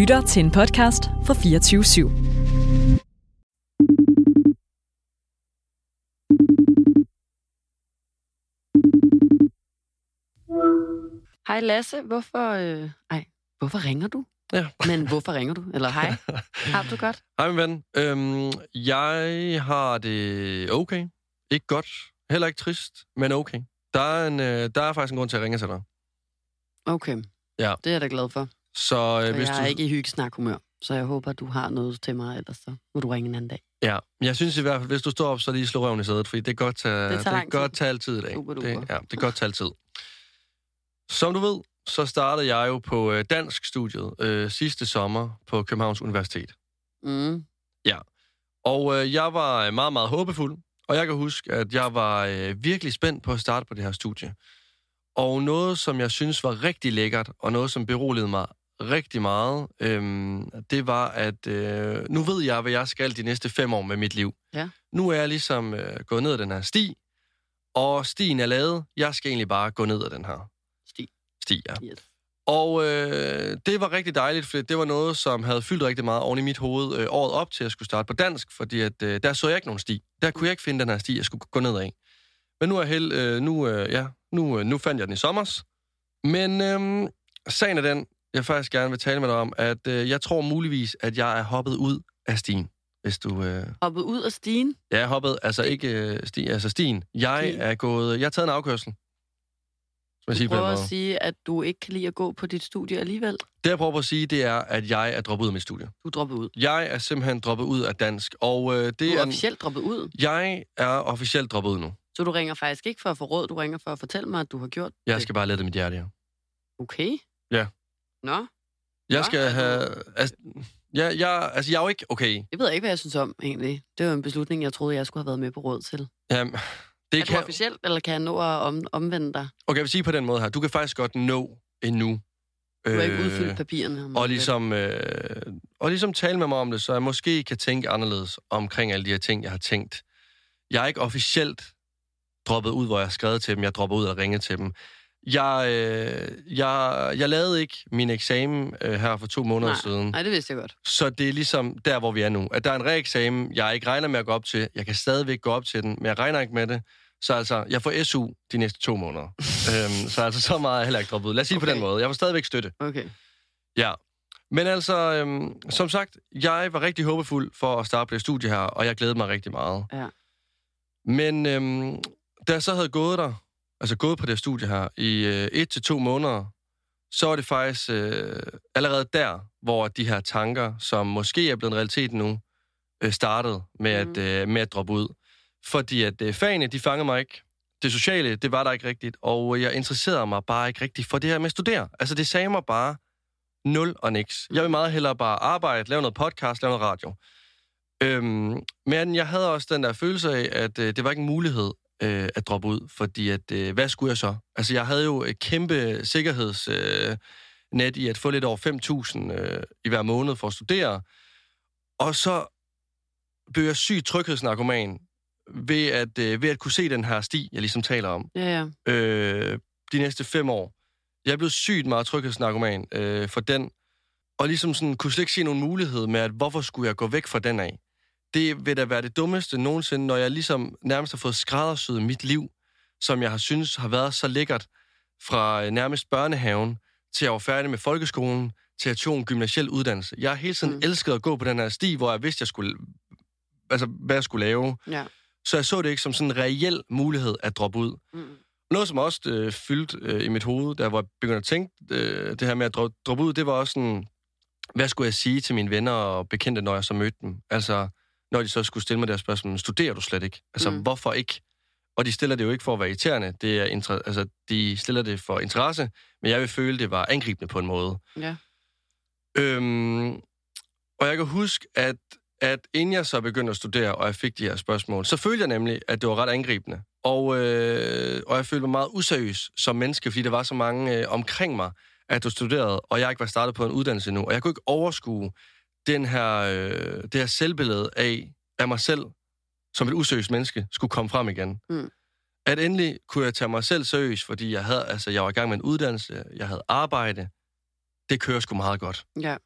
lytter til en podcast fra 24 /7. Hej Lasse, hvorfor... Øh... Ej, hvorfor ringer du? Ja. Men hvorfor ringer du? Eller hej, har du godt? Hej, min ven. Øhm, jeg har det okay. Ikke godt. Heller ikke trist, men okay. Der er, en, øh, der er faktisk en grund til at ringe til dig. Okay, Ja. det er jeg da glad for. Så, øh, hvis jeg du... er ikke i hyggesnakhumør, så jeg håber, du har noget til mig, ellers så må du ringe en anden dag. Ja, jeg synes i hvert fald, hvis du står op, så lige slå røven i sædet, fordi det kan godt tage, Det tager det tid. godt tage altid i dag. Super Det, ja, det kan godt tage altid. Som du ved, så startede jeg jo på øh, dansk studiet øh, sidste sommer på Københavns Universitet. Mm. Og øh, jeg var øh, meget, meget håbefuld, og jeg kan huske, at jeg var øh, virkelig spændt på at starte på det her studie. Og noget, som jeg synes var rigtig lækkert, og noget, som beroligede mig rigtig meget, øhm, det var, at øh, nu ved jeg, hvad jeg skal de næste fem år med mit liv. Ja. Nu er jeg ligesom øh, gået ned ad den her sti, og stien er lavet. Jeg skal egentlig bare gå ned ad den her Stig. sti. Ja. Yes. Og øh, det var rigtig dejligt, for det var noget, som havde fyldt rigtig meget oven i mit hoved øh, året op til, at jeg skulle starte på dansk, fordi at, øh, der så jeg ikke nogen sti. Der kunne jeg ikke finde den her sti, jeg skulle gå ned af. Men nu er held, øh, nu, øh, ja, nu, øh, nu fandt jeg den i sommers. Men øh, sagen er den, jeg faktisk gerne vil tale med dig om, at øh, jeg tror muligvis, at jeg er hoppet ud af stien. Hvis du... Øh, Hoppet ud af stigen. jeg er hoppet, altså ikke øh, sti, altså stien. Jeg Stien. er gået... Jeg har taget en afkørsel. Som jeg Du siger prøver at sige, at du ikke kan lide at gå på dit studie alligevel. Det, jeg prøver at sige, det er, at jeg er droppet ud af mit studie. Du dropper ud. Jeg er simpelthen droppet ud af dansk, og øh, det Du er er... officielt droppet ud. Jeg er officielt droppet ud nu. Så du ringer faktisk ikke for at få råd, du ringer for at fortælle mig, at du har gjort Jeg det. skal bare lette mit hjerte her. Okay. Ja. Nå, Jeg Nå, skal du- have... Altså, jeg, jeg, altså, jeg er jo ikke... Okay, jeg ved ikke, hvad jeg synes om, egentlig. Det var en beslutning, jeg troede, jeg skulle have været med på råd til. jamen, det Er du kan... officielt, eller kan jeg nå at om, omvende dig? Okay, jeg vil sige på den måde her. Du kan faktisk godt nå endnu. Du har ikke udfyldt papirerne. og ligesom, øh, og ligesom tale med mig om det, så jeg måske kan tænke anderledes omkring alle de her ting, jeg har tænkt. Jeg er ikke officielt droppet ud, hvor jeg har skrevet til dem. Jeg dropper ud og ringer til dem. Jeg, øh, jeg, jeg lavede ikke min eksamen øh, her for to måneder Nej. siden. Nej, det vidste jeg godt. Så det er ligesom der, hvor vi er nu. At der er en reeksamen, jeg ikke regner med at gå op til. Jeg kan stadigvæk gå op til den, men jeg regner ikke med det. Så altså, jeg får SU de næste to måneder. øhm, så altså, så meget er jeg heller ikke droppet ud. Lad os sige okay. på den måde. Jeg får stadigvæk støtte. Okay. Ja. Men altså, øhm, som sagt, jeg var rigtig håbefuld for at starte på det studie her, og jeg glædede mig rigtig meget. Ja. Men øhm, da jeg så havde gået der, altså gået på det studie her, i øh, et til to måneder, så var det faktisk øh, allerede der, hvor de her tanker, som måske er blevet en realitet nu, øh, startede med, Mhm. at, øh, med at droppe ud. Fordi at øh, fagene, de fangede mig ikke. Det sociale, det var der ikke rigtigt, og jeg interesserede mig bare ikke rigtigt for det her med at studere. Altså, det sagde mig bare nul og niks. Jeg vil meget hellere bare arbejde, lave noget podcast, lave noget radio. Øhm, men jeg havde også den der følelse af, at øh, det var ikke en mulighed øh, at droppe ud, fordi at, øh, hvad skulle jeg så? Altså, jeg havde jo et kæmpe sikkerhedsnet øh, net i at få lidt over 5.000 øh, i hver måned for at studere, og så blev jeg syg tryghedsnarkoman ved at, øh, ved at kunne se den her sti, jeg ligesom taler om Ja, ja. øh, de næste fem år. Jeg blevet sygt meget tryghedsnarkoman øh, for den, og ligesom sådan, kunne slet ikke se nogen mulighed med, at hvorfor skulle jeg gå væk fra den af? Det vil da være det dummeste nogensinde, når jeg ligesom nærmest har fået skræddersyet mit liv, som jeg har synes har været så lækkert fra øh, nærmest børnehaven, til jeg var færdig med folkeskolen, til at tog en gymnasiel uddannelse. Jeg har hele tiden Mm. mm. elsket at gå på den her sti, hvor jeg vidste, jeg skulle, altså, hvad jeg skulle lave. ja. Så jeg så det ikke som sådan en reel mulighed at droppe ud. Mm. Noget, som også øh, fyldte øh, i mit hoved, da jeg var begyndt at tænke øh, det her med at droppe, droppe ud, det var også sådan, hvad skulle jeg sige til mine venner og bekendte, når jeg så mødte dem? Altså, når de så skulle stille mig det her spørgsmål, studerer du slet ikke? Altså, Mm. hvorfor ikke? Og de stiller det jo ikke for at være irriterende, det er inter- altså, de stiller det for interesse, men jeg vil føle, det var angribende på en måde. Ja. Øhm, og jeg kan huske, at, at inden jeg så begyndte at studere, og jeg fik de her spørgsmål, så følte jeg nemlig, at det var ret angribende. Og, øh, og jeg følte mig meget useriøs som menneske, fordi der var så mange øh, omkring mig, at du studerede, og jeg ikke var startet på en uddannelse nu. Og jeg kunne ikke overskue den her, øh, det her selvbillede af, af mig selv, som et useriøst menneske, skulle komme frem igen. Mm. At endelig kunne jeg tage mig selv seriøst, fordi jeg, havde, altså, jeg var i gang med en uddannelse, jeg havde arbejde. Det kører sgu meget godt. Ja.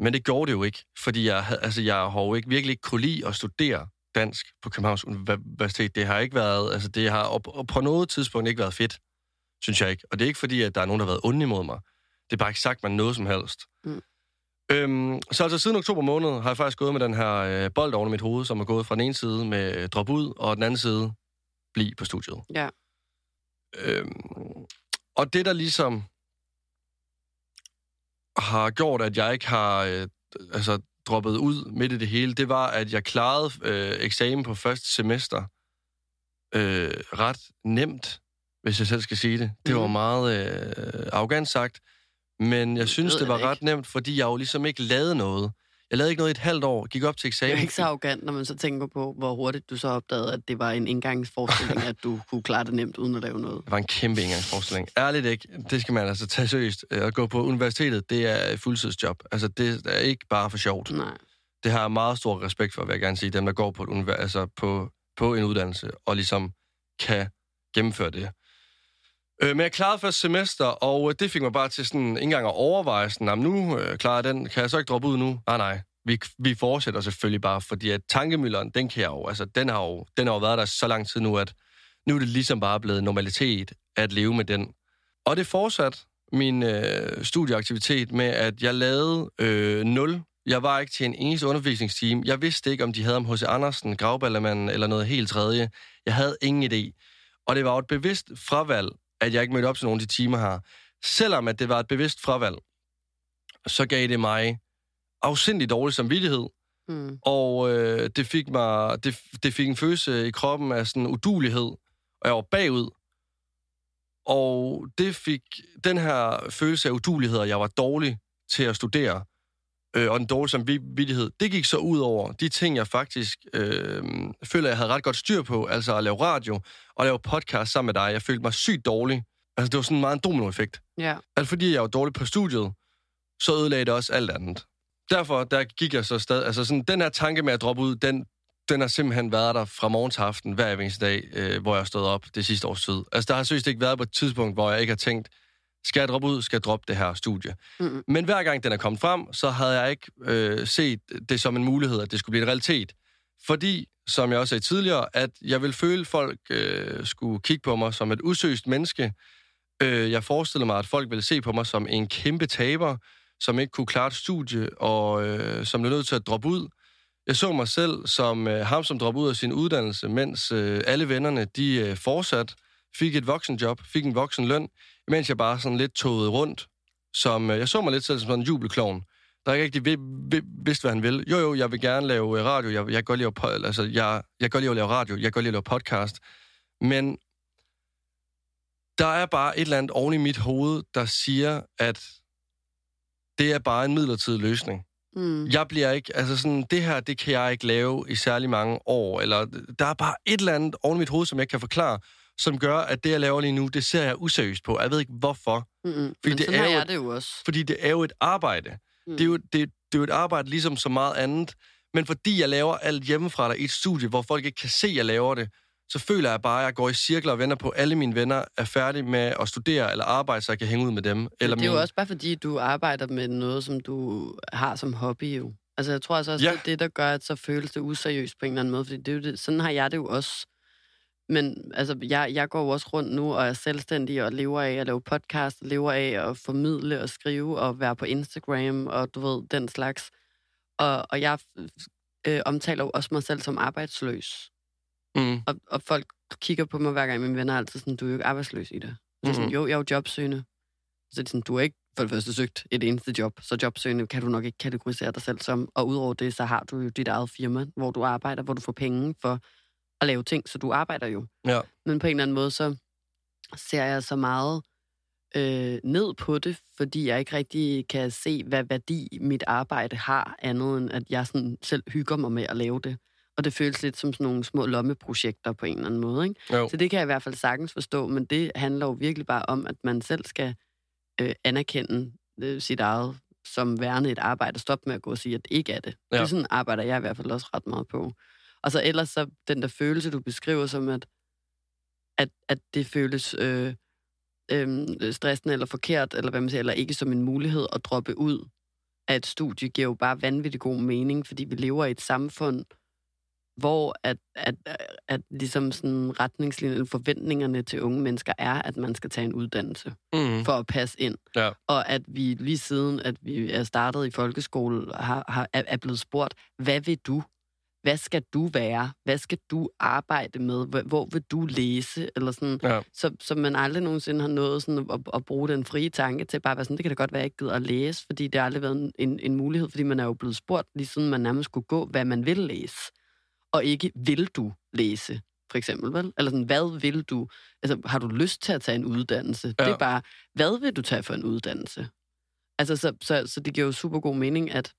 Men det gjorde det jo ikke, fordi jeg, havde- altså, jeg har jo ikke, virkelig ikke kunne lide at studere dansk på Københavns Universitet. Det har ikke været, altså det har op, op, på noget tidspunkt ikke været fedt, synes jeg ikke. Og det er ikke fordi, at der er nogen, der har været onde imod mig. Det er bare ikke sagt mig noget som helst. Mm. Øhm, så altså siden oktober måned har jeg faktisk gået med den her øh, bold oven i mit hoved, som er gået fra den ene side med øh, drop ud, og den anden side bliv på studiet. Ja. Øhm, og det, der ligesom har gjort, at jeg ikke har øh, altså, droppet ud midt i det hele, det var, at jeg klarede øh, eksamen på første semester øh, ret nemt, hvis jeg selv skal sige det. Det var Mhm. meget øh, arrogant sagt, men jeg synes, det jeg var ret ikke. nemt, fordi jeg jo ligesom ikke lavede noget. Jeg lavede ikke noget i et halvt år, gik op til Det er eksamen. ikke så arrogant, når man så tænker på, hvor hurtigt du så opdagede, at det var en indgangsforestilling, at du kunne klare det nemt uden at lave noget. Det var en kæmpe indgangsforestilling. Ærligt ikke. Det skal man altså tage seriøst. Øh, At gå på universitetet, det er et fuldtidsjob. Altså, det er ikke bare for sjovt. Nej. Det har jeg meget stor respekt for, vil jeg gerne sige. Dem, der går på, et univers, altså på, på en uddannelse, og ligesom kan gennemføre det. Øh, men jeg klarede første semester, og øh, det fik mig bare til sådan ikke engang at overveje, sådan, "Jamen, nu øh, klarer jeg den, kan jeg så ikke droppe ud nu? Nej, nej. Vi, vi fortsætter selvfølgelig bare, fordi at tankemølleren, den kan jeg jo, altså den har jo, den har jo været der så lang tid nu, at nu er det ligesom bare blevet normalitet at leve med den. Og det fortsat min øh, studieaktivitet med, at jeg lavede øh, 0. Jeg var ikke til en eneste undervisningsteam. Jeg vidste ikke, om de havde om H.C. Andersen, Gravballermanden eller noget helt tredje. Jeg havde ingen idé. Og det var jo et bevidst fravalg, at jeg ikke mødte op til nogle af de timer her. Selvom at det var et bevidst fravalg, så gav det mig afsindig dårlig samvittighed, Mm. og øh, det, fik mig, det, det fik en følelse i kroppen af sådan udulighed, og jeg var bagud. Og det fik den her følelse af udulighed, at jeg var dårlig til at studere, øh, og den dårlige samvittighed, det gik så ud over de ting, jeg faktisk øh, føler, jeg havde ret godt styr på, altså at lave radio og lave podcast sammen med dig. Jeg følte mig sygt dårlig. Altså, det var sådan meget en dominoeffekt. Ja. Altså, fordi jeg var dårlig på studiet, så ødelagde det også alt andet. Derfor, der gik jeg så stadig... Altså, sådan, den her tanke med at droppe ud, den, den har simpelthen været der fra morgen til aften, hver eneste dag, øh, hvor jeg har stået op det sidste års tid. Altså, der har seriøst ikke været på et tidspunkt, hvor jeg ikke har tænkt, skal jeg droppe ud, skal jeg droppe det her studie. Mm. Men hver gang den er kommet frem, så havde jeg ikke øh, set det som en mulighed, at det skulle blive en realitet. Fordi, som jeg også sagde tidligere, at jeg vil føle, at folk øh, skulle kigge på mig som et usøst menneske. Øh, jeg forestillede mig, at folk ville se på mig som en kæmpe taber, som ikke kunne klare et studie, og øh, som blev nødt til at droppe ud. Jeg så mig selv som øh, ham, som droppede ud af sin uddannelse, mens øh, alle vennerne, de øh, fortsat fik et voksenjob, fik en voksen løn, mens jeg bare sådan lidt togede rundt. Som, øh, jeg så mig lidt selv som sådan en jubelklovn, der ikke rigtig vid, vid, vidste, hvad han ville. Jo, jo, jeg vil gerne lave øh, radio, jeg, jeg kan godt lide at, altså, jeg, jeg godt lide at lave radio, jeg kan godt lide at lave podcast, men der er bare et eller andet oven i mit hoved, der siger, at det er bare en midlertidig løsning. Mm. Jeg bliver ikke, altså sådan, det her, det kan jeg ikke lave i særlig mange år, eller der er bare et eller andet oven i mit hoved, som jeg ikke kan forklare, som gør, at det, jeg laver lige nu, det ser jeg useriøst på. Jeg ved ikke, hvorfor. Mm-mm. Men det er jo et- det jo også. Fordi det er jo et arbejde. Mm. Det, er jo, det, det er jo et arbejde ligesom så meget andet. Men fordi jeg laver alt hjemmefra der i et studie, hvor folk ikke kan se, at jeg laver det, så føler jeg bare, at jeg går i cirkler og venter på, at alle mine venner er færdige med at studere eller arbejde, så jeg kan hænge ud med dem. Eller det er jo mine- også bare fordi, du arbejder med noget, som du har som hobby jo. Altså jeg tror altså også, ja. det er det, der gør, at så føles det useriøst på en eller anden måde. Fordi det er jo det, sådan har jeg det jo også. Men altså, jeg, jeg går jo også rundt nu og er selvstændig og lever af at lave podcast, lever af at formidle og skrive og være på Instagram og du ved, den slags. Og, og jeg øh, omtaler jo også mig selv som arbejdsløs. Mm. Og, og folk kigger på mig hver gang, mine venner er altid sådan, du er jo ikke arbejdsløs i det. Så er jeg sådan, Mhm. jo, jeg er jo jobsøgende. Så er det sådan, du har ikke for det første søgt et eneste job, så jobsøgende kan du nok ikke kategorisere dig selv som. Og udover det, så har du jo dit eget firma, hvor du arbejder, hvor du får penge for at lave ting, så du arbejder jo. Ja. Men på en eller anden måde, så ser jeg så meget øh, ned på det, fordi jeg ikke rigtig kan se, hvad værdi mit arbejde har, andet end at jeg sådan selv hygger mig med at lave det. Og det føles lidt som sådan nogle små lommeprojekter på en eller anden måde. Ikke? Jo. Så det kan jeg i hvert fald sagtens forstå, men det handler jo virkelig bare om, at man selv skal øh, anerkende øh, sit eget som værende et arbejde, og stoppe med at gå og sige, at det ikke er det. Ja. Det sådan arbejder jeg i hvert fald også ret meget på. Og så ellers så den der følelse, du beskriver som, at, at, at det føles øh, øh, stressende eller forkert, eller hvad man siger, eller ikke som en mulighed at droppe ud. af et studie giver jo bare vanvittig god mening, fordi vi lever i et samfund, hvor at, at, at ligesom sådan retningslinjerne, forventningerne til unge mennesker er, at man skal tage en uddannelse Mm. for at passe ind. Ja. Og at vi lige siden, at vi er startet i folkeskole, har, har, er blevet spurgt, hvad vil du? Hvad skal du være? Hvad skal du arbejde med? Hvor, vil du læse? Eller sådan, Ja. så, så man aldrig nogensinde har nået sådan at, at bruge den frie tanke til bare at være sådan, det kan da godt være, jeg ikke gider at læse, fordi det har aldrig været en, en, mulighed, fordi man er jo blevet spurgt, lige siden man nærmest skulle gå, hvad man vil læse. Og ikke, vil du læse, for eksempel, vel? Eller sådan, hvad vil du? Altså, har du lyst til at tage en uddannelse? Ja. Det er bare, hvad vil du tage for en uddannelse? Altså, så, så, så det giver jo super god mening, at,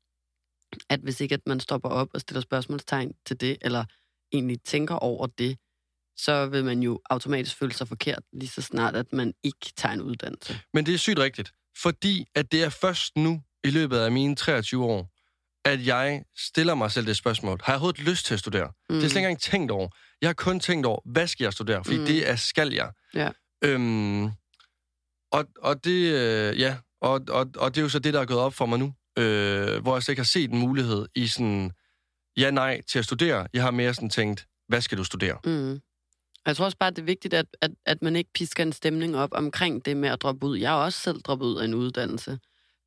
at hvis ikke at man stopper op og stiller spørgsmålstegn til det, eller egentlig tænker over det, så vil man jo automatisk føle sig forkert, lige så snart, at man ikke tager en uddannelse. Men det er sygt rigtigt, fordi at det er først nu, i løbet af mine 23 år, at jeg stiller mig selv det spørgsmål. Har jeg overhovedet lyst til at studere? Mm. Det er slet ikke engang tænkt over. Jeg har kun tænkt over, hvad skal jeg studere? Fordi Mm. mm. det er skal jeg. Ja. Øhm, og, og det, øh, ja, og, og, og det er jo så det, der er gået op for mig nu, øh, hvor jeg slet ikke har set en mulighed i sådan, ja, nej, til at studere. Jeg har mere sådan tænkt, hvad skal du studere? Mm. Jeg tror også bare, det er vigtigt, at, at, at man ikke pisker en stemning op omkring det med at droppe ud. Jeg har også selv droppet ud af en uddannelse.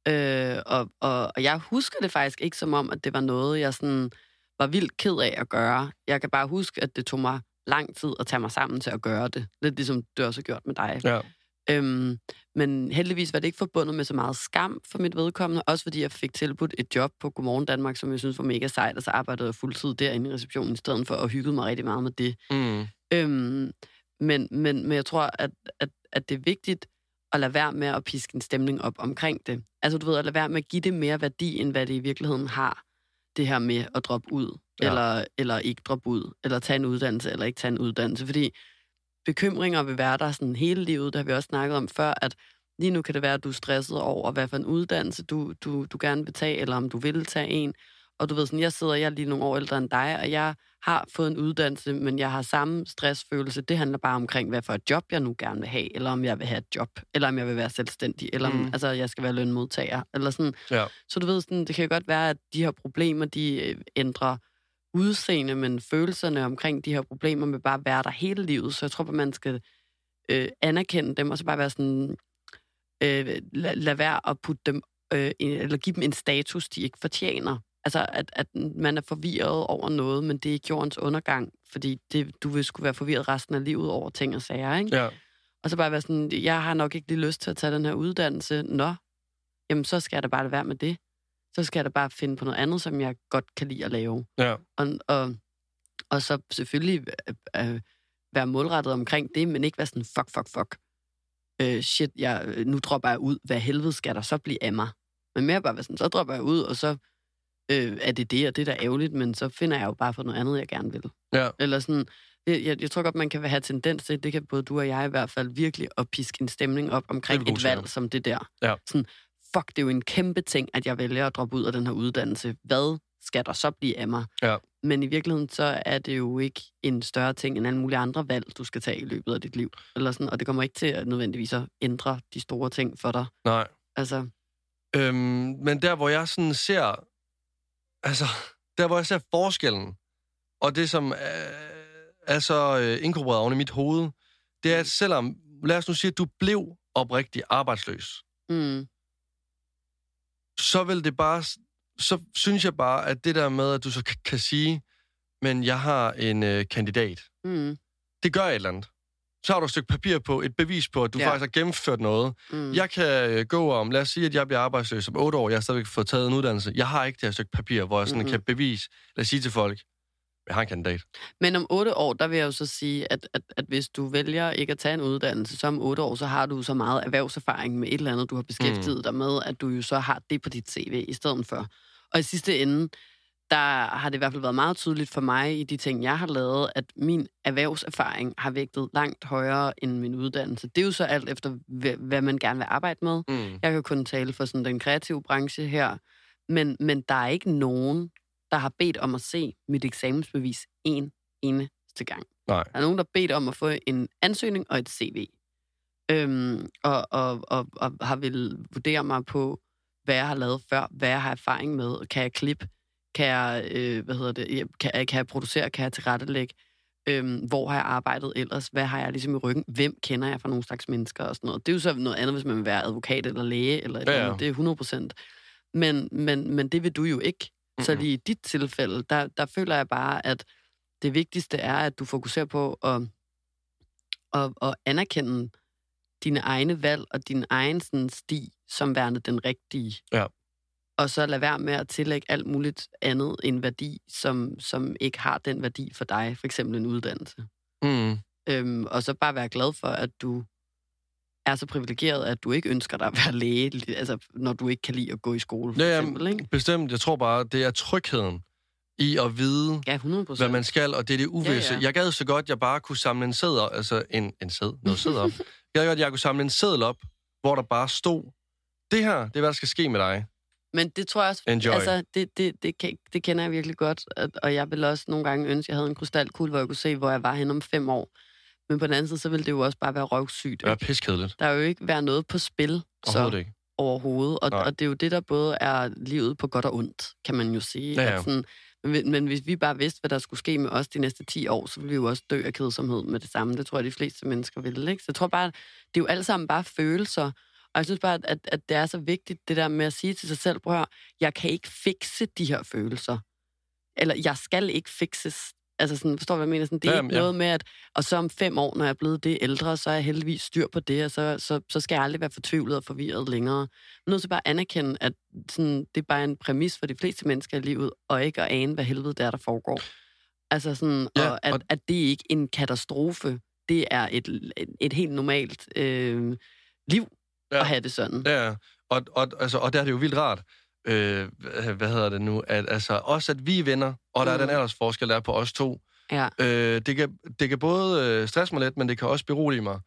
Øh, og, og, og jeg husker det faktisk ikke som om, at det var noget, jeg sådan var vildt ked af at gøre. Jeg kan bare huske, at det tog mig lang tid at tage mig sammen til at gøre det. Lidt ligesom du også har gjort med dig. Ja. Øhm, men heldigvis var det ikke forbundet med så meget skam for mit vedkommende, også fordi jeg fik tilbudt et job på Godmorgen Danmark, som jeg synes var mega sejt, og så arbejdede jeg fuldtid derinde i receptionen i stedet for, og hyggede mig rigtig meget med det. Mm. Øhm, men, men, men jeg tror, at, at, at det er vigtigt at lade være med at piske en stemning op omkring det. Altså du ved, at lade være med at give det mere værdi, end hvad det i virkeligheden har. Det her med at droppe ud, Ja. eller, eller ikke droppe ud, eller tage en uddannelse, eller ikke tage en uddannelse. Fordi bekymringer vil være der sådan hele livet, det har vi også snakket om før, at lige nu kan det være, at du er stresset over, hvad for en uddannelse du, du, du gerne vil tage, eller om du vil tage en. Og du ved sådan, jeg sidder, jeg er lige nogle år ældre end dig, og jeg har fået en uddannelse, men jeg har samme stressfølelse. Det handler bare omkring, hvad for et job jeg nu gerne vil have, eller om jeg vil have et job, eller om jeg vil være selvstændig, eller om Mm. altså, jeg skal være lønmodtager, eller sådan. Ja. Så du ved, sådan, det kan godt være, at de her problemer, de øh, ændrer udseende, men følelserne omkring de her problemer vil bare være der hele livet. Så jeg tror, at man skal øh, anerkende dem, og så bare være sådan, øh, lad, lad være at putte dem, øh, en, eller give dem en status, de ikke fortjener. Altså, at, at man er forvirret over noget, men det er ikke jordens undergang, fordi det, du vil skulle være forvirret resten af livet over ting og sager, ikke? Ja. Og så bare være sådan, jeg har nok ikke lige lyst til at tage den her uddannelse. Nå, jamen så skal jeg da bare lade være med det. Så skal jeg da bare finde på noget andet, som jeg godt kan lide at lave. Ja. Og, og, og så selvfølgelig øh, øh, være målrettet omkring det, men ikke være sådan, fuck, fuck, fuck. Øh, shit, jeg, nu dropper jeg ud. Hvad helvede skal der så blive af mig? Men mere bare være sådan, så dropper jeg ud, og så øh, er det det, og det der er ærgerligt, men så finder jeg jo bare for noget andet, jeg gerne vil. Ja. Eller sådan, jeg, jeg, jeg tror godt, man kan have tendens til, det kan både du og jeg i hvert fald, virkelig at piske en stemning op omkring et valg som det der. Ja. Sådan, fuck, det er jo en kæmpe ting, at jeg vælger at droppe ud af den her uddannelse. Hvad skal der så blive af mig? Ja. Men i virkeligheden, så er det jo ikke en større ting end alle mulige andre valg, du skal tage i løbet af dit liv. Eller sådan, og det kommer ikke til at nødvendigvis at ændre de store ting for dig. Nej. Altså, Øhm, men der, hvor jeg sådan ser... Altså, der, hvor jeg ser forskellen, og det, som er, er så øh, inkorporeret oven i mit hoved, det er, at selvom... Lad os nu sige, at du blev oprigtig arbejdsløs, mm, så vil det bare... Så synes jeg bare, at det der med, at du så kan sige, men jeg har en øh, kandidat, mm, det gør et eller andet. Så har du et stykke papir på, et bevis på, at du Ja. faktisk har gennemført noget. mm, Jeg kan øh, gå om, lad os sige, at jeg bliver arbejdsløs om otte år, jeg har stadigvæk fået taget en uddannelse. Jeg har ikke det her stykke papir, hvor jeg sådan Mhm. mm-hmm. kan bevise, lad os sige til folk, jeg har en kandidat. Men om otte år, der vil jeg jo så sige, at, at, at hvis du vælger ikke at tage en uddannelse, så om otte år, så har du så meget erhvervserfaring med et eller andet, du har beskæftiget mm. dig med, at du jo så har det på dit CV i stedet for. Og i sidste ende, der har det i hvert fald været meget tydeligt for mig i de ting, jeg har lavet, at min erhvervserfaring har vægtet langt højere end min uddannelse. Det er jo så alt efter, hvad man gerne vil arbejde med. Mm. Jeg kan kun tale for sådan den kreative branche her, men, men der er ikke nogen, der har bedt om at se mit eksamensbevis en eneste gang. Nej. Der er nogen, der har bedt om at få en ansøgning og et CV. Øhm, og, og, og, og har vil vurdere mig på hvad jeg har lavet før, hvad jeg har erfaring med, kan jeg klippe, kan jeg, øh, hvad hedder det, kan, kan jeg producere, kan jeg tilrettelægge, Øhm, hvor har jeg arbejdet ellers? Hvad har jeg ligesom i ryggen? Hvem kender jeg fra nogle slags mennesker og sådan noget? Det er jo så noget andet, hvis man vil være advokat eller læge eller et Ja, ja, andet. Det er 100 procent. Men, men, men det vil du jo ikke. Mm-hmm. Så lige i dit tilfælde, der, der føler jeg bare, at det vigtigste er, at du fokuserer på at, at, at anerkende dine egne valg og din egen sådan, sti som værende den rigtige. Ja. Og så lad være med at tillægge alt muligt andet en værdi, som, som ikke har den værdi for dig. For eksempel en uddannelse. Mm. Øhm, og så bare være glad for, at du er så privilegeret, at du ikke ønsker dig at være læge, altså når du ikke kan lide at gå i skole, for Ja, eksempel. Ikke? Bestemt. Jeg tror bare, det er trygheden i at vide, Ja, 100 procent. hvad man skal, og det er det uvisse. Ja, ja. Jeg gad så godt, jeg bare kunne samle en sæd, altså en, en sæd, noget sæd op. Jeg gad godt, jeg kunne samle en seddel op, hvor der bare stod, det her, det er, hvad der skal ske med dig. Men det tror jeg også, Enjoy. altså, det, det, det, det kender jeg virkelig godt, og jeg vil også nogle gange ønske, at jeg havde en krystalkugle, hvor jeg kunne se, hvor jeg var henne om fem år. Men på den anden side, så ville det jo også bare være røvsygt. Det er piskedeligt. Der er jo ikke være noget på spil så Overhovedet ikke. overhovedet, og, Nej. og det er jo det, der både er livet på godt og ondt, kan man jo sige. Ja, ja. At sådan, men, men hvis vi bare vidste, hvad der skulle ske med os de næste 10 år, så ville vi jo også dø af kedsomhed med det samme. Det tror jeg, de fleste mennesker ville. Ikke? Så jeg tror bare, det er jo alle sammen bare følelser. Og jeg synes bare, at, at det er så vigtigt, det der med at sige til sig selv, prøv at høre, jeg kan ikke fikse de her følelser. Eller jeg skal ikke fikses. Altså sådan, forstår du, hvad jeg mener? Sådan, det er Jamen, ikke ja. noget med, at og så om fem år, når jeg er blevet det ældre, så er jeg heldigvis styr på det, og så, så, så skal jeg aldrig være fortvivlet og forvirret længere. Jeg er nødt til bare at anerkende, at sådan, det er bare en præmis for de fleste mennesker i livet, og ikke at ane, hvad helvede det er, der foregår. Altså sådan, Ja, ja, og at, og- at det ikke er en katastrofe. Det er et, et, et helt normalt øh, liv Ja. ja. at have det sådan. Ja, og, og, altså, og der er det jo vildt rart, øh, hvad- hedder det nu, at altså, også at vi er venner, og der er Mm. den aldersforskel, der er på os to. Ja. Øh, det, kan, det kan både øh, stresse mig lidt, men det kan også berolige mig.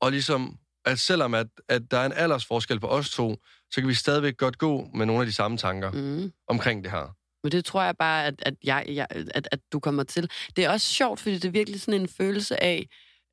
Og ligesom, at selvom at, at der er en aldersforskel på os to, så kan vi stadigvæk godt gå med nogle af de samme tanker mm. Mm. omkring det her. Men det tror jeg bare, at, at, jeg, jeg, at, at du kommer til. Det er også sjovt, fordi det er virkelig sådan en følelse af,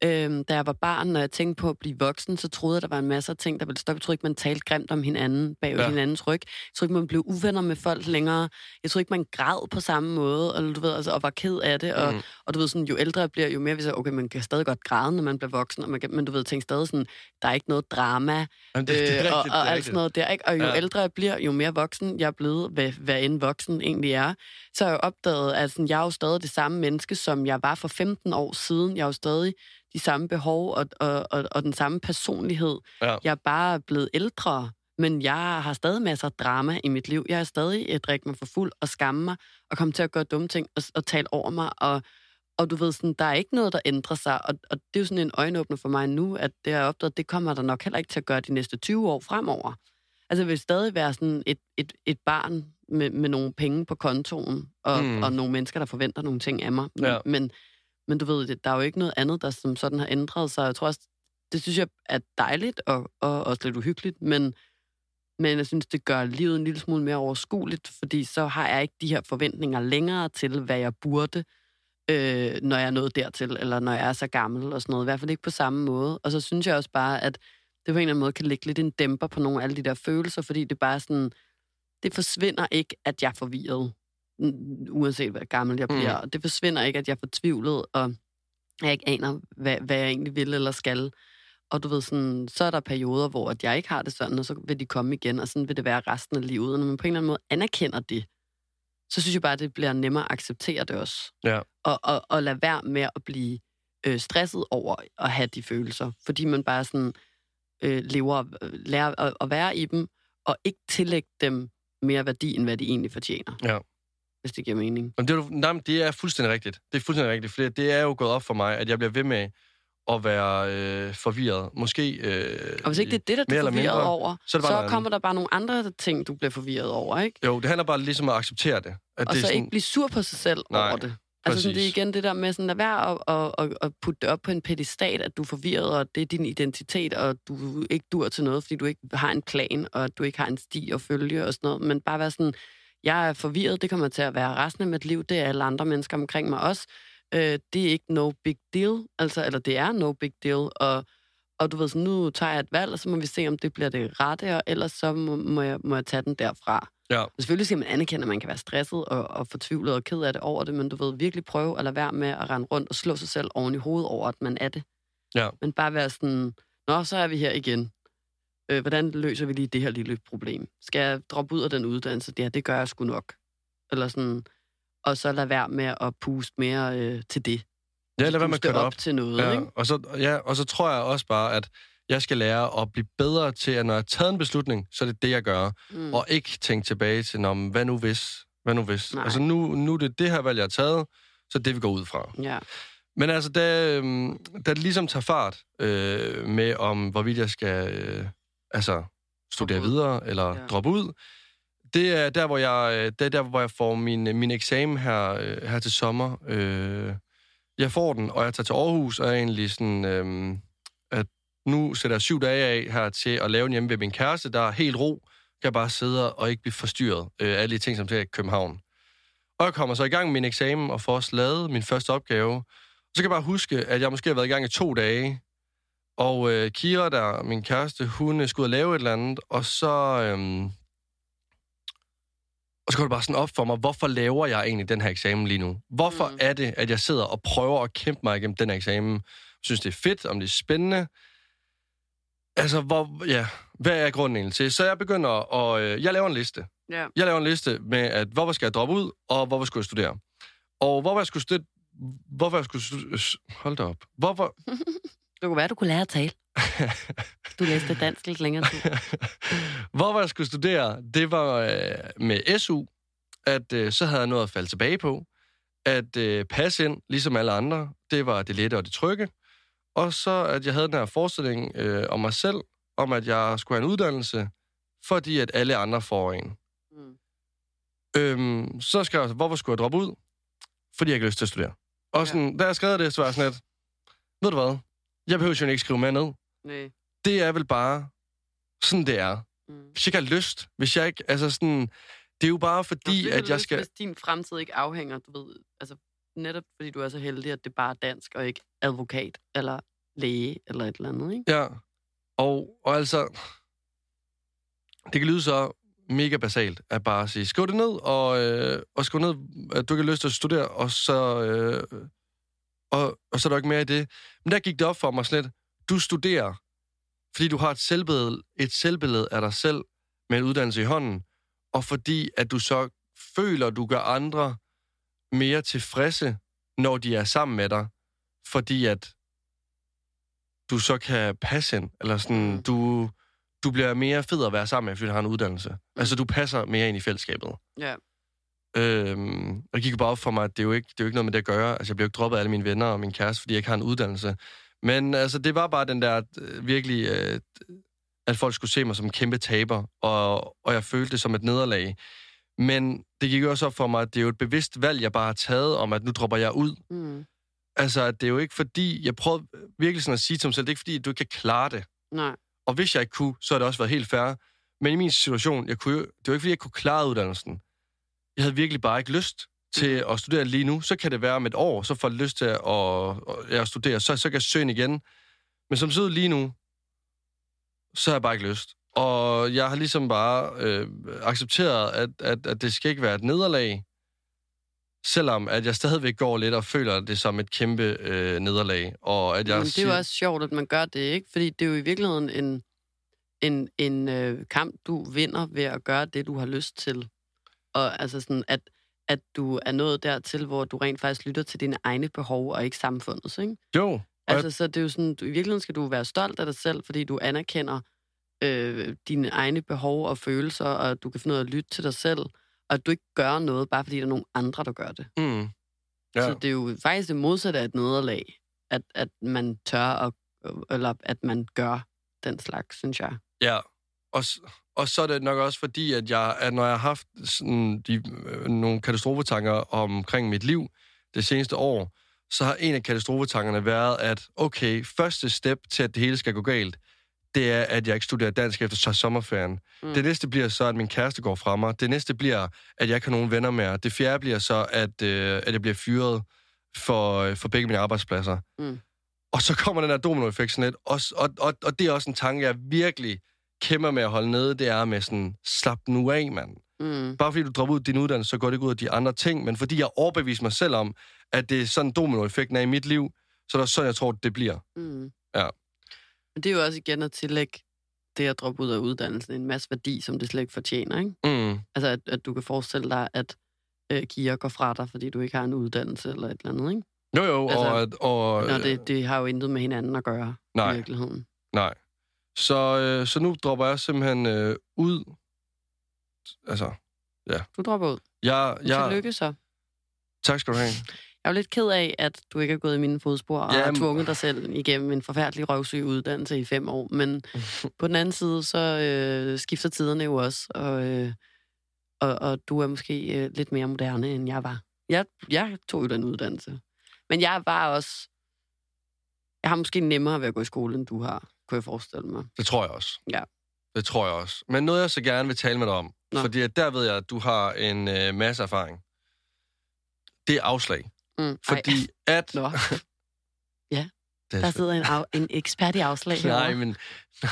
øhm, da jeg var barn, når jeg tænkte på at blive voksen, så troede jeg, der var en masse ting, der ville stoppe. Jeg troede ikke, man talte grimt om hinanden bag Ja. hinandens ryg. Jeg troede ikke, man blev uvenner med folk længere. Jeg troede ikke, man græd på samme måde, eller du ved, altså, og var ked af det. Og, Mm. og du ved, sådan, jo ældre jeg bliver, jo mere vi så, okay, man kan stadig godt græde, når man bliver voksen, og man kan, men du ved, tænke stadig sådan, der er ikke noget drama, Jamen, det, det rigtigt, øh, og, det og er alt rigtigt. sådan noget der, ikke? Og jo Ja. ældre jeg bliver, jo mere voksen jeg er blevet, hvad, hvad end voksen egentlig er, så har jeg opdaget, at sådan, jeg er jo stadig det samme menneske, som jeg var for 15 år siden. Jeg er jo stadig de samme behov og, og, og, og den samme personlighed. Ja. Jeg er bare blevet ældre, men jeg har stadig masser af drama i mit liv. Jeg er stadig at drikke mig for fuld og skamme mig, og komme til at gøre dumme ting og, og tale over mig, og og du ved, sådan, der er ikke noget, der ændrer sig. Og, og det er jo sådan en øjenåbner for mig nu, at det har opdaget, det kommer der nok heller ikke til at gøre de næste 20 år fremover. Altså, jeg vil stadig være sådan et, et, et barn med, med nogle penge på kontoen, og, mm. og nogle mennesker, der forventer nogle ting af mig. Men, Ja. men, men du ved, det- der er jo ikke noget andet, der som sådan har ændret sig. Jeg tror også, det synes jeg er dejligt og, og også lidt uhyggeligt, men, men jeg synes, det gør livet en lille smule mere overskueligt, fordi så har jeg ikke de her forventninger længere til, hvad jeg burde, øh, når jeg er nået dertil, eller når jeg er så gammel og sådan noget. I hvert fald ikke på samme måde. Og så synes jeg også bare, at det på en eller anden måde kan lægge lidt en dæmper på nogle af alle de der følelser, fordi det bare sådan, det forsvinder ikke, at jeg er forvirret, uanset hvad gammel jeg bliver. Mm. Mm. Det forsvinder ikke, at jeg er fortvivlet, og jeg ikke aner, hvad, hvad jeg egentlig vil eller skal. Og du ved, sådan, så er der perioder, hvor at jeg ikke har det sådan, og så vil de komme igen, og sådan vil det være resten af livet. Og når man på en eller anden måde anerkender det, så synes jeg bare, at det bliver nemmere at acceptere det også. Ja. Og, og, og lade være med at blive øh, stresset over at have de følelser. Fordi man bare sådan øh, lever, lærer at, at være i dem, og ikke tillægge dem mere værdi, end hvad de egentlig fortjener. Ja. Hvis det giver mening. Men det, er nej, men det er fuldstændig rigtigt. Det er fuldstændig rigtigt, for det er jo gået op for mig, at jeg bliver ved med at være øh, forvirret. Måske... Øh, Og hvis ikke det er det, der du er forvirret mindre, over, så er så kommer der bare nogle andre ting, du bliver forvirret over, ikke? Jo, det handler bare ligesom om at acceptere det. At Og det så sådan, ikke blive sur på sig selv Nej, over det. Altså sådan, det er igen det der med sådan, lad være at, at, at, at putte det op på en pedestal, at du er forvirret, og det er din identitet, og du ikke dur til noget, fordi du ikke har en plan, og du ikke har en sti at følge og sådan noget. Men bare være sådan, jeg er forvirret, det kommer til at være resten af mit liv, det er alle andre mennesker omkring mig også. Øh, det er ikke no big deal, altså, eller det er no big deal, og, Og du ved, så nu tager jeg et valg, og så må vi se, om det bliver det rette, og ellers så må, må, jeg, må jeg tage den derfra. Ja. Og selvfølgelig skal man anerkende, at man kan være stresset og, og fortvivlet og ked af det over det, men du ved, virkelig prøve at lade være med at rende rundt og slå sig selv oven i hovedet over, at man er det. Ja. Men bare være sådan, nå, så er vi her igen. Øh, hvordan løser vi lige det her lille problem? Skal jeg droppe ud af den uddannelse? Ja, det gør jeg sgu nok. Eller sådan, og så lade være med at puste mere øh, til det. Ja, lad være med at køre op op. til noget, Ja, ikke? og, så, ja, og så tror jeg også bare, at jeg skal lære at blive bedre til, at når jeg har taget en beslutning, så er det det, jeg gør. Mm. Og ikke tænke tilbage til, Nå, hvad nu hvis? Hvad nu hvis? Nej. Altså nu, nu er det det her valg, jeg har taget, så det, vi går ud fra. Ja. Men altså, da, øhm, da det ligesom tager fart øh, med, om hvorvidt jeg skal øh, altså, studere ud. videre eller Ja. droppe ud, det er der, hvor jeg, øh, det er der, hvor jeg får min, min eksamen her, øh, her til sommer. Øh, jeg får den, og jeg tager til Aarhus, og er egentlig sådan, øh, at nu sætter jeg syv dage af her til at lave den hjemme ved min kæreste, der er helt ro, kan jeg bare sidde og ikke blive forstyrret øh, af alle de ting, som sker i København. Og jeg kommer så i gang med min eksamen og får også lavet min første opgave. Så kan jeg bare huske, at jeg måske har været i gang i to dage, og øh, Kira, der min kæreste, hun øh, skulle ud og lave et eller andet, og så... Øhm, og så går det bare sådan op for mig, hvorfor laver jeg egentlig den her eksamen lige nu? Hvorfor Mm. er det, at jeg sidder og prøver at kæmpe mig igennem den her eksamen? Synes det er fedt, om det er spændende? Altså, hvor, ja, hvad er grunden egentlig til? Så jeg begynder at... Øh, jeg laver en liste. ja. Jeg laver en liste med, at hvorfor skal jeg droppe ud, og hvorfor skulle jeg studere? Og hvorfor jeg skulle studere... Hvorfor jeg skulle studere... Hold da op. Hvorfor... Det kunne være, du kunne lære at tale. Du læste dansk lidt længere tid. hvorfor jeg skulle studere, det var øh, med SU, at øh, så havde jeg noget at falde tilbage på. At øh, passe ind, ligesom alle andre, det var det lette og det trygge. Og så, at jeg havde den her forestilling øh, om mig selv, om at jeg skulle have en uddannelse, fordi at alle andre får en. Mm. Øhm, så skrev jeg, hvorfor skulle jeg droppe ud? Fordi jeg ikke lyst til at studere. Og sådan, ja. da jeg skrev det, så var jeg sådan lidt, ved du hvad? Jeg behøver jo ikke skrive mere ned. Nej. Det er vel bare sådan, det er. Mm. Hvis jeg ikke har lyst, hvis jeg ikke, altså sådan, det er jo bare fordi, Nå, at jeg skal... Hvis din fremtid ikke afhænger, du ved, altså netop fordi du er så heldig, at det bare er dansk, og ikke advokat, eller læge, eller et eller andet, ikke? Ja, og, og altså, det kan lyde så mega basalt, at bare sige, skriv det ned, og, øh, og skriv ned, at du har lyst til at studere, og så, øh, og, og så er der ikke mere i det. Men der gik det op for mig lidt, du studerer, fordi du har et selvbillede, et selvbillede af dig selv med en uddannelse i hånden, og fordi at du så føler, at du gør andre mere tilfredse, når de er sammen med dig, fordi at du så kan passe ind, eller sådan, Mm. du, du bliver mere fed at være sammen med, fordi du har en uddannelse. Mm. Altså, du passer mere ind i fællesskabet. Ja. Øhm, og det gik jo bare op for mig, at det er jo ikke, det er jo ikke noget med det at gøre. Altså, jeg blev jo ikke droppet af alle mine venner og min kæreste, fordi jeg ikke har en uddannelse. Men altså, det var bare den der øh, virkelig, øh, at folk skulle se mig som en kæmpe taber, og, og jeg følte det som et nederlag. Men det gik jo også op for mig, at det er jo et bevidst valg, jeg bare har taget om, at nu dropper jeg ud. Mm. Altså, at det er jo ikke fordi, jeg prøvede virkelig sådan at sige til mig selv, det er ikke fordi, du ikke kan klare det. Nej. Og hvis jeg ikke kunne, så har det også været helt fair. Men i min situation, jeg kunne, jo- det var ikke fordi, jeg kunne klare uddannelsen. Jeg havde virkelig bare ikke lyst til at studere lige nu. Så kan det være om et år, så får jeg lyst til at, at, at studere, så, så kan jeg søge igen. Men som sidder lige nu, så har jeg bare ikke lyst. Og jeg har ligesom bare øh, accepteret, at, at, at det skal ikke være et nederlag, selvom at jeg stadigvæk går lidt og føler det som et kæmpe øh, nederlag. Og at jeg Men det er jo også sjovt, at man gør det, ikke? Fordi det er jo i virkeligheden en, en, en øh, kamp, du vinder ved at gøre det, du har lyst til. Og altså sådan, at, at du er nået dertil, hvor du rent faktisk lytter til dine egne behov, og ikke samfundets, ikke? Jo, Altså, så det er jo sådan, du, i virkeligheden skal du være stolt af dig selv, fordi du anerkender øh, dine egne behov og følelser, og du kan finde ud af at lytte til dig selv, og at du ikke gør noget, bare fordi der er nogen andre, der gør det. mm, Ja. Så det er jo faktisk det modsatte af et nederlag, at, at man tør, at, eller at man gør den slags, synes jeg. Ja, og, og så er det nok også fordi, at, jeg, at når jeg har haft sådan de, øh, nogle katastrofetanker omkring mit liv det seneste år, så har en af katastrofetankerne været, at okay, første step til, at det hele skal gå galt, det er, at jeg ikke studerer dansk efter sommerferien. Mm. Mm. Det næste bliver så, at min kæreste går fra mig. Det næste bliver, at jeg ikke har nogen venner mere. Det fjerde bliver så, at, øh, at jeg bliver fyret for, øh, for begge mine arbejdspladser. Mm. Og så kommer den der dominoeffekt sådan lidt. Og, og, og, og det er også en tanke, jeg virkelig kæmper med at holde nede. Det er med sådan, slap nu af, mand. Mm. Bare fordi du dropper ud din uddannelse, så går det ikke ud af de andre ting. Men fordi jeg overbeviser mig selv om, at det er sådan dominoeffekten er i mit liv, så er det sådan, jeg tror, det bliver. Mm. Ja. Men det er jo også igen at tillægge det at droppe ud af uddannelsen en masse værdi, som det slet ikke fortjener, ikke? Mm. Altså, at, at du kan forestille dig, at øh, Kira går fra dig, fordi du ikke har en uddannelse eller et eller andet, ikke? Jo, jo, Altså, og... at- og Nå, det, det har jo intet med hinanden at gøre Nej. i virkeligheden. Nej. Så, øh, så nu dropper jeg simpelthen øh, ud. Altså, Du dropper ud. jeg... Ja. jeg Tillykke så. tak skal du have. Jeg er jo lidt ked af, at du ikke er gået i mine fodspor og Jamen. har tvunget dig selv igennem en forfærdelig røvsyg uddannelse i fem år. Men på den anden side, så øh, skifter tiderne jo også, og, øh, og, og du er måske øh, lidt mere moderne, end jeg var. Jeg, jeg tog jo den uddannelse. Men jeg var også... Jeg har måske nemmere ved at gå i skole, end du har, kunne jeg forestille mig. Det tror jeg også. Ja. Det tror jeg også. Men noget, jeg så gerne vil tale med dig om, Nå. fordi der ved jeg, at du har en øh, masse erfaring. Det er afslag. Mm. Fordi at... Nå, er der sidder en, af, en ekspert i afslag Nej, men...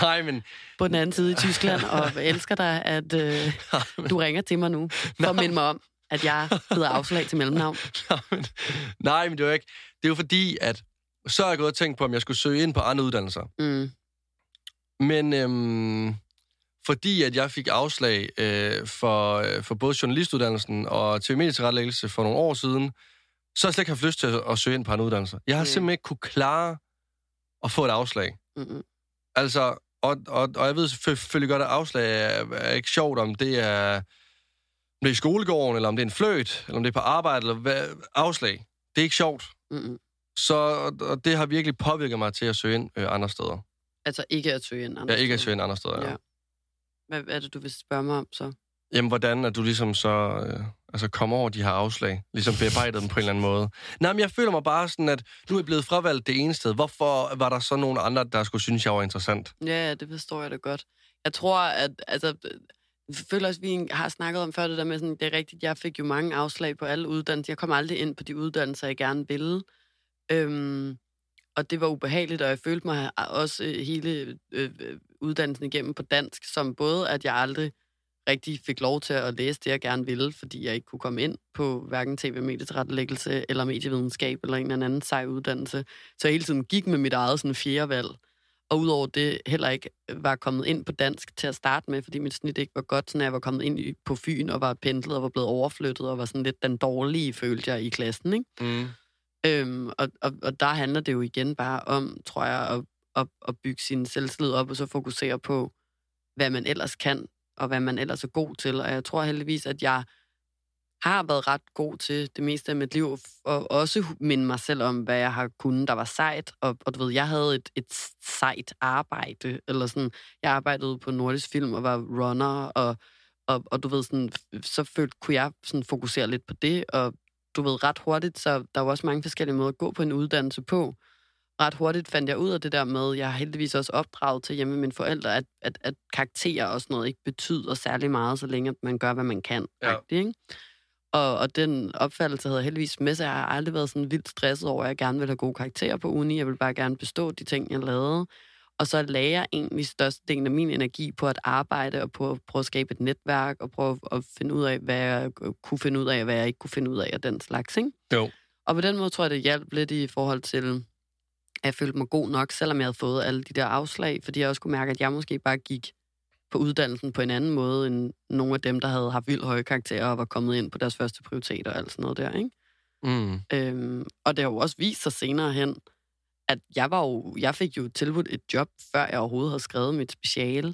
Nej, men... på den anden side i Tyskland, og elsker dig, at øh, du ringer til mig nu, for at minde mig om, at jeg hedder afslag til mellemnavn. Nej, men, nej, men det er jo ikke... Det er jo fordi, at så har jeg gået og tænkt på, om jeg skulle søge ind på andre uddannelser. Mm. Men øhm, fordi at jeg fik afslag øh, for, øh, for både journalistuddannelsen og tv-medietilrettelæggelse for nogle år siden, så har jeg slet ikke haft lyst til at, at søge ind på andre uddannelser. Jeg har Mm. simpelthen ikke kunne klare at få et afslag. Mm-mm. Altså, og, og, og jeg ved selvfølgelig godt, at afslag er, er ikke sjovt, om det er, om det er i skolegården, eller om det er en fløjt, eller om det er på arbejde, eller hvad, afslag. Det er ikke sjovt. Mm-mm. Så og, og det har virkelig påvirket mig til at søge ind øh, andre steder. Altså ikke at søge ind andre Jeg ikke at søge ind andre steder, ja. Ja. Hvad er det, du vil spørge mig om så? Jamen, hvordan er du ligesom så... Øh, altså, kommer over de her afslag? Ligesom bearbejdet dem på en eller anden måde? Nej, men jeg føler mig bare sådan, at nu er jeg blevet fravalgt det ene sted. Hvorfor var der så nogle andre, der skulle synes, jeg var interessant? Ja, det forstår jeg da godt. Jeg tror, at altså, jeg føler også, vi har snakket om før det der med, sådan, det er rigtigt, jeg fik jo mange afslag på alle uddannelser. Jeg kom aldrig ind på de uddannelser, jeg gerne ville. Øhm, og det var ubehageligt, og jeg følte mig også øh, hele øh, øh, uddannelsen igennem på dansk, som både, at jeg aldrig rigtig fik lov til at læse det, jeg gerne ville, fordi jeg ikke kunne komme ind på hverken tv-medietilrettelæggelse eller medievidenskab eller en eller anden sej uddannelse. Så jeg hele tiden gik med mit eget sådan, fjerde valg. Og udover det heller ikke øh, var kommet ind på dansk til at starte med, fordi mit snit ikke var godt, så jeg var kommet ind på Fyn og var pendlet og var blevet overflyttet og var sådan lidt den dårlige, følte jeg, i klassen. Ikke? Mm. Øhm, og, og, og der handler det jo igen bare om, tror jeg, at, at, at bygge sin selvtillid op, og så fokusere på, hvad man ellers kan, og hvad man ellers er god til. Og jeg tror heldigvis, at jeg har været ret god til det meste af mit liv, og også minde mig selv om, hvad jeg har kunnet, der var sejt. Og, og du ved, jeg havde et, et sejt arbejde, eller sådan, jeg arbejdede på Nordisk Film og var runner, og, og, og du ved, sådan, så følte, kunne jeg sådan fokusere lidt på det, og du ved, ret hurtigt, så der var også mange forskellige måder at gå på en uddannelse på. Ret hurtigt fandt jeg ud af det der med, jeg har heldigvis også opdraget til hjemme med mine forældre, at, at, at karakterer og sådan noget ikke betyder særlig meget, så længe at man gør, hvad man kan. Ja. Rigtig, ikke? Og, og den opfattelse havde jeg heldigvis med sig. Jeg har aldrig været sådan vildt stresset over, at jeg gerne vil have gode karakterer på uni. Jeg vil bare gerne bestå de ting, jeg lavede. Og så lagde jeg egentlig størstedelen af min energi på at arbejde og på at prøve at skabe et netværk og prøve at finde ud af, hvad jeg kunne finde ud af, og hvad jeg ikke kunne finde ud af, og den slags, ikke? Jo. Og på den måde tror jeg, det hjalp lidt i forhold til, at jeg følte mig god nok, selvom jeg havde fået alle de der afslag, fordi jeg også kunne mærke, at jeg måske bare gik på uddannelsen på en anden måde, end nogle af dem, der havde haft vildt høje karakterer og var kommet ind på deres første prioriteter og alt sådan noget der, ikke? Mm. Øhm, og det har jo også vist sig senere hen, at jeg, var jo, jeg fik jo tilbudt et job, før jeg overhovedet havde skrevet mit speciale.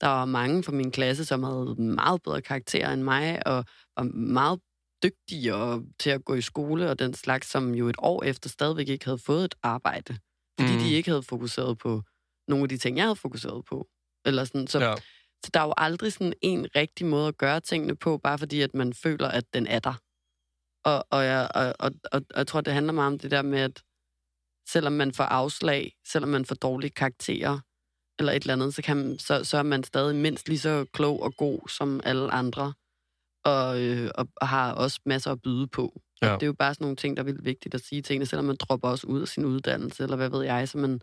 Der var mange fra min klasse, som havde meget bedre karakterer end mig, og var meget dygtigere til at gå i skole og den slags, som jo et år efter stadigvæk ikke havde fået et arbejde. Fordi mm. de ikke havde fokuseret på nogle af de ting, jeg havde fokuseret på. Eller sådan. Så, Ja. så der er jo aldrig sådan en rigtig måde at gøre tingene på, bare fordi at man føler, at den er der. Og, og, jeg, og, og, og, og jeg tror, det handler meget om det der med, at selvom man får afslag, selvom man får dårlige karakterer, eller et eller andet, så, kan man, så, så er man stadig mindst lige så klog og god som alle andre, og, øh, og, og har også masser at byde på. Ja. Og det er jo bare sådan nogle ting, der er vildt vigtigt at sige til en, selvom man dropper også ud af sin uddannelse, eller hvad ved jeg, så man,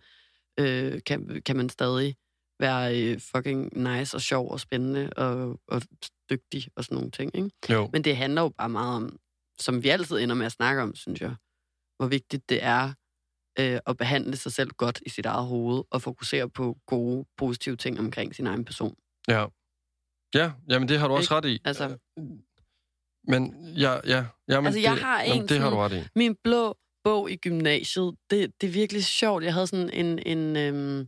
øh, kan, kan man stadig være øh, fucking nice og sjov og spændende og, og dygtig og sådan nogle ting. Ikke? Jo. Men det handler jo bare meget om, som vi altid ender med at snakke om, synes jeg, hvor vigtigt det er øh, at behandle sig selv godt i sit eget hoved og fokusere på gode, positive ting omkring sin egen person. Ja. Ja, jamen det har du også ret i. Altså, Men ja, ja. Jamen, Altså, jeg det, har jamen, en det har du ret i. min blå bog i gymnasiet, det, det er virkelig sjovt. Jeg havde sådan en, en, øhm,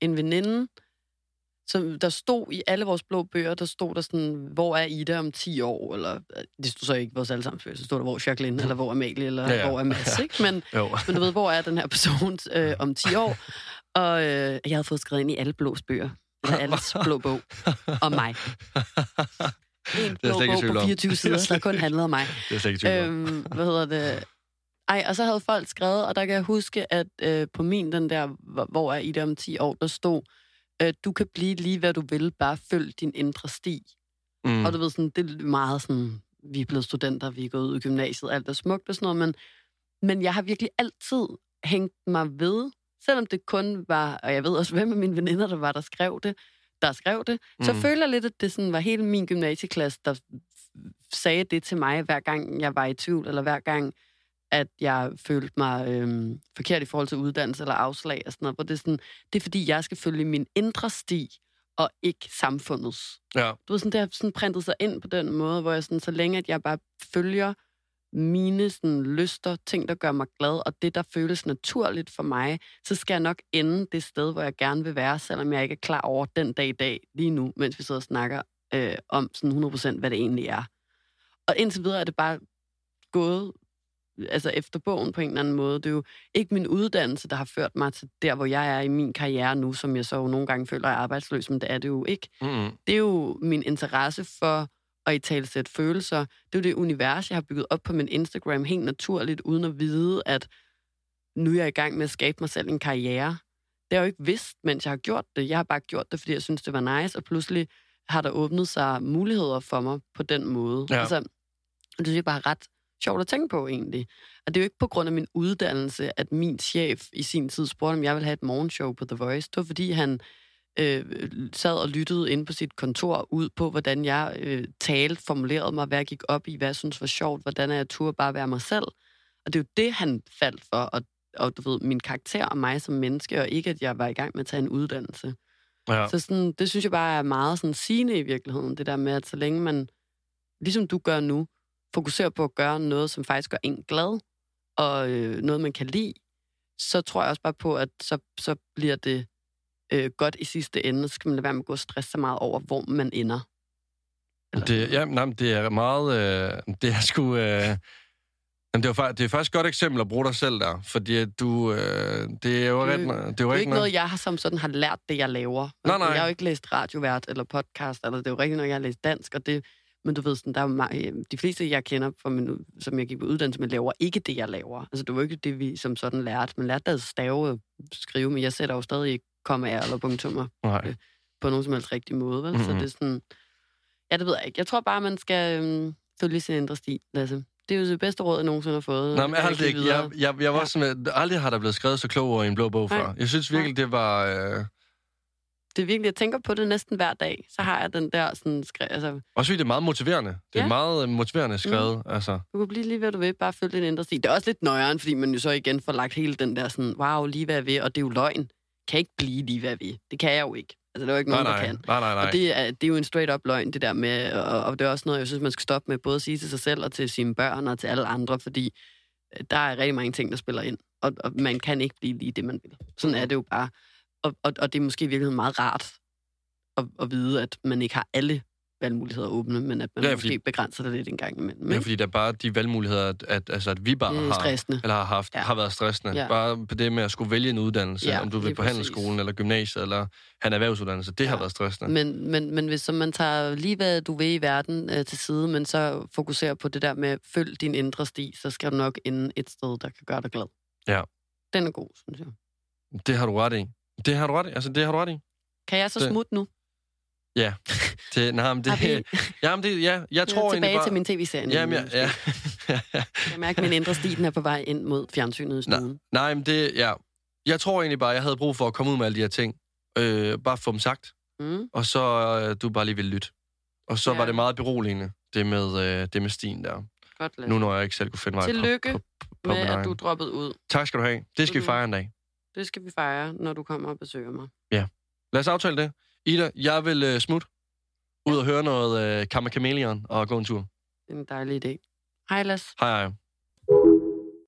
en veninde, som der stod i alle vores blå bøger, der stod der sådan, hvor er Ida om 10 år? Eller, øh, det stod så ikke vores allesammens bøger, så stod der, hvor er Jacqueline, eller hvor er Amalie, eller Ja, ja, hvor er Mads, ikke? Men, men du ved, hvor er den her person øh, om 10 år? Og øh, jeg havde fået skrevet ind i alle blås bøger, eller alles blå bog, om mig. En blå bog på om. 24 sider, der kun handlede om mig. Det er ikke. Øhm, hvad hedder det? Ej, og så havde folk skrevet, og der kan jeg huske, at øh, på min, den der, hvor- er I der om 10 år, der stod, øh, du kan blive lige, hvad du vil, bare følg din indre sti. Mm. Mm. Og du ved, sådan, det er meget sådan, vi er blevet studenter, vi er gået ud i gymnasiet, alt er smukt og sådan noget, men, men jeg har virkelig altid hængt mig ved, selvom det kun var, og jeg ved også, hvem af mine veninder, der var, der skrev det, der skrev det, så Mm. føler jeg lidt, at det sådan var hele min gymnasieklasse, der sagde det til mig, hver gang jeg var i tvivl, eller hver gang, at jeg følte mig øhm, forkert i forhold til uddannelse eller afslag og sådan noget. Hvor det, er sådan, det er fordi, jeg skal følge min indre sti, og ikke samfundets. Ja. Du ved, sådan, det har sådan printet sig ind på den måde, hvor jeg sådan, så længe at jeg bare følger mine sådan, lyster, ting, der gør mig glad, og det, der føles naturligt for mig, så skal jeg nok ende det sted, hvor jeg gerne vil være, selvom jeg ikke er klar over den dag i dag, lige nu, mens vi sidder og snakker øh, om sådan 100% hvad det egentlig er. Og indtil videre er det bare gået altså efter bogen på en eller anden måde. Det er jo ikke min uddannelse, der har ført mig til der, hvor jeg er i min karriere nu, som jeg så jo nogle gange føler er arbejdsløs, men det er det jo ikke Mm-hmm. det er jo min interesse for at i tale sætte følelser. Det er jo det univers, jeg har bygget op på min Instagram helt naturligt, uden at vide, at nu er jeg i gang med at skabe mig selv en karriere. Det har jeg jo ikke vidst, mens jeg har gjort det. Jeg har bare gjort det, fordi jeg synes, det var nice, og pludselig har der åbnet sig muligheder for mig på den måde. Ja. Altså, det synes jeg bare er ret sjovt at tænke på, egentlig. Og det er jo ikke på grund af min uddannelse, at min chef i sin tid spurgte, om jeg ville have et morgenshow på The Voice. Det var, fordi han øh, sad og lyttede inde på sit kontor ud på, hvordan jeg øh, talte, formulerede mig, hvad jeg gik op i, hvad jeg synes var sjovt, hvordan jeg turde bare være mig selv. Og det er jo det, han faldt for, og, og du ved, min karakter og mig som menneske, og ikke, at jeg var i gang med at tage en uddannelse. Ja. Så sådan, det synes jeg bare er meget sådan sigende i virkeligheden, det der med, at så længe man, ligesom du gør nu, fokuserer på at gøre noget, som faktisk gør en glad, og øh, noget, man kan lide, så tror jeg også bare på, at så, så bliver det øh, godt i sidste ende, så skal man lade være med at gå og stresse sig meget over, hvor man ender. Eller Det, ja, nej, det er meget... Øh, det er sgu... Øh, jamen, det, var, det er faktisk et godt eksempel at bruge dig selv der, fordi du... Øh, det er jo Det ret... Det er jo Det er ikke ikke noget, jeg har som sådan har lært det, jeg laver. Nej, nej. Jeg har jo ikke læst radiovært eller podcast, eller det er jo rigtig noget, jeg har læst dansk, og det, men du ved, sådan, der er jo mange, de fleste, jeg kender, fra min, som jeg gik på uddannelse med, laver ikke det, jeg laver. Altså, det var ikke det, vi som sådan lærte. Man lærte at stave og skrive, men jeg sætter jo stadig ikke kommaer eller punktummer Nej. på nogen som helst rigtig måde. Vel? Mm-hmm. Så det er sådan... Ja, det ved jeg ikke. Jeg tror bare, man skal øhm, følge sin indre sti, Lasse. Det er jo det bedste råd, jeg nogensinde har fået. Nej, men kan jeg aldrig ikke. Jeg, jeg, jeg var Ja. sådan, aldrig har der blevet skrevet så klog over i en blå bog Nej. før. Jeg synes virkelig, det var... Øh, Det er virkelig, jeg tænker på det næsten hver dag. Så har jeg den der sådan... Skre, altså, også fordi det er meget motiverende. Det er Ja. meget øh, motiverende skrevet, mm. altså. Du kan blive lige hvad du vil, bare følge din indre sti. Det er også lidt nøjeren, fordi man jo så igen får lagt hele den der sådan, wow, lige hvad jeg vil, og det er jo løgn. Kan ikke blive lige hvad jeg vil. Det kan jeg jo ikke. Altså, det er jo ikke Nej, nogen, nej, der kan. nej, nej, nej. Og det er, det er jo en straight up løgn, det der med, og, og det er også noget, jeg synes, man skal stoppe med, både at sige til sig selv og til sine børn og til alle andre, fordi øh, der er rigtig mange ting, der spiller ind, og, og man kan ikke blive lige det, man vil. Sådan er det jo bare. Og, og, og det er måske i virkeligheden meget rart at, at vide, at man ikke har alle valgmuligheder åbne, men at man Ja, fordi- måske begrænser det lidt en gang imellem. Ja, fordi der er bare de valgmuligheder, at, at, altså, at vi bare har, eller har haft, ja. Har været stressende. Ja. Bare på det med at skulle vælge en uddannelse, Ja, om du vil på præcis. handelsskolen, eller gymnasiet, eller have en erhvervsuddannelse. Det ja. har været stressende. Men, men, men hvis så man tager lige, hvad du vil i verden øh, til side, men så fokuserer på det der med, følg din indre sti, så skal du nok ende et sted, der kan gøre dig glad. Ja. Den er god, synes jeg. Det har du ret i. Det har du ret i. Altså, det har du ret i. Kan jeg så Det- smutte nu? Det, nej, men det, vi jamen, det, ja, jeg tror jeg tilbage bare... til min tv-serie? Jamen, ja, ja. Jeg kan mærke, at min indre sti den er på vej ind mod fjernsynet i stuen. Nej, men det, ja. Jeg tror egentlig bare, jeg havde brug for at komme ud med alle de her ting. Øh, bare få dem sagt. Mm. Og så øh, du bare lige vil lytte. Og så Ja. ja. var det meget beroligende, det med, øh, det med stien der. Godt, Lasse. Nu når jeg ikke selv kunne finde vej Tillykke på, på, på med, at du droppet ud. Tak skal du have. Det skal Mhm. vi fejre en dag. Det skal vi fejre, når du kommer og besøger mig. Lad os aftale det. Ida, jeg vil øh, smutte ud og høre noget øh, Kammer Chameleon og gå en tur. Det er en dejlig idé. Hej, Lasse. Hej, hej.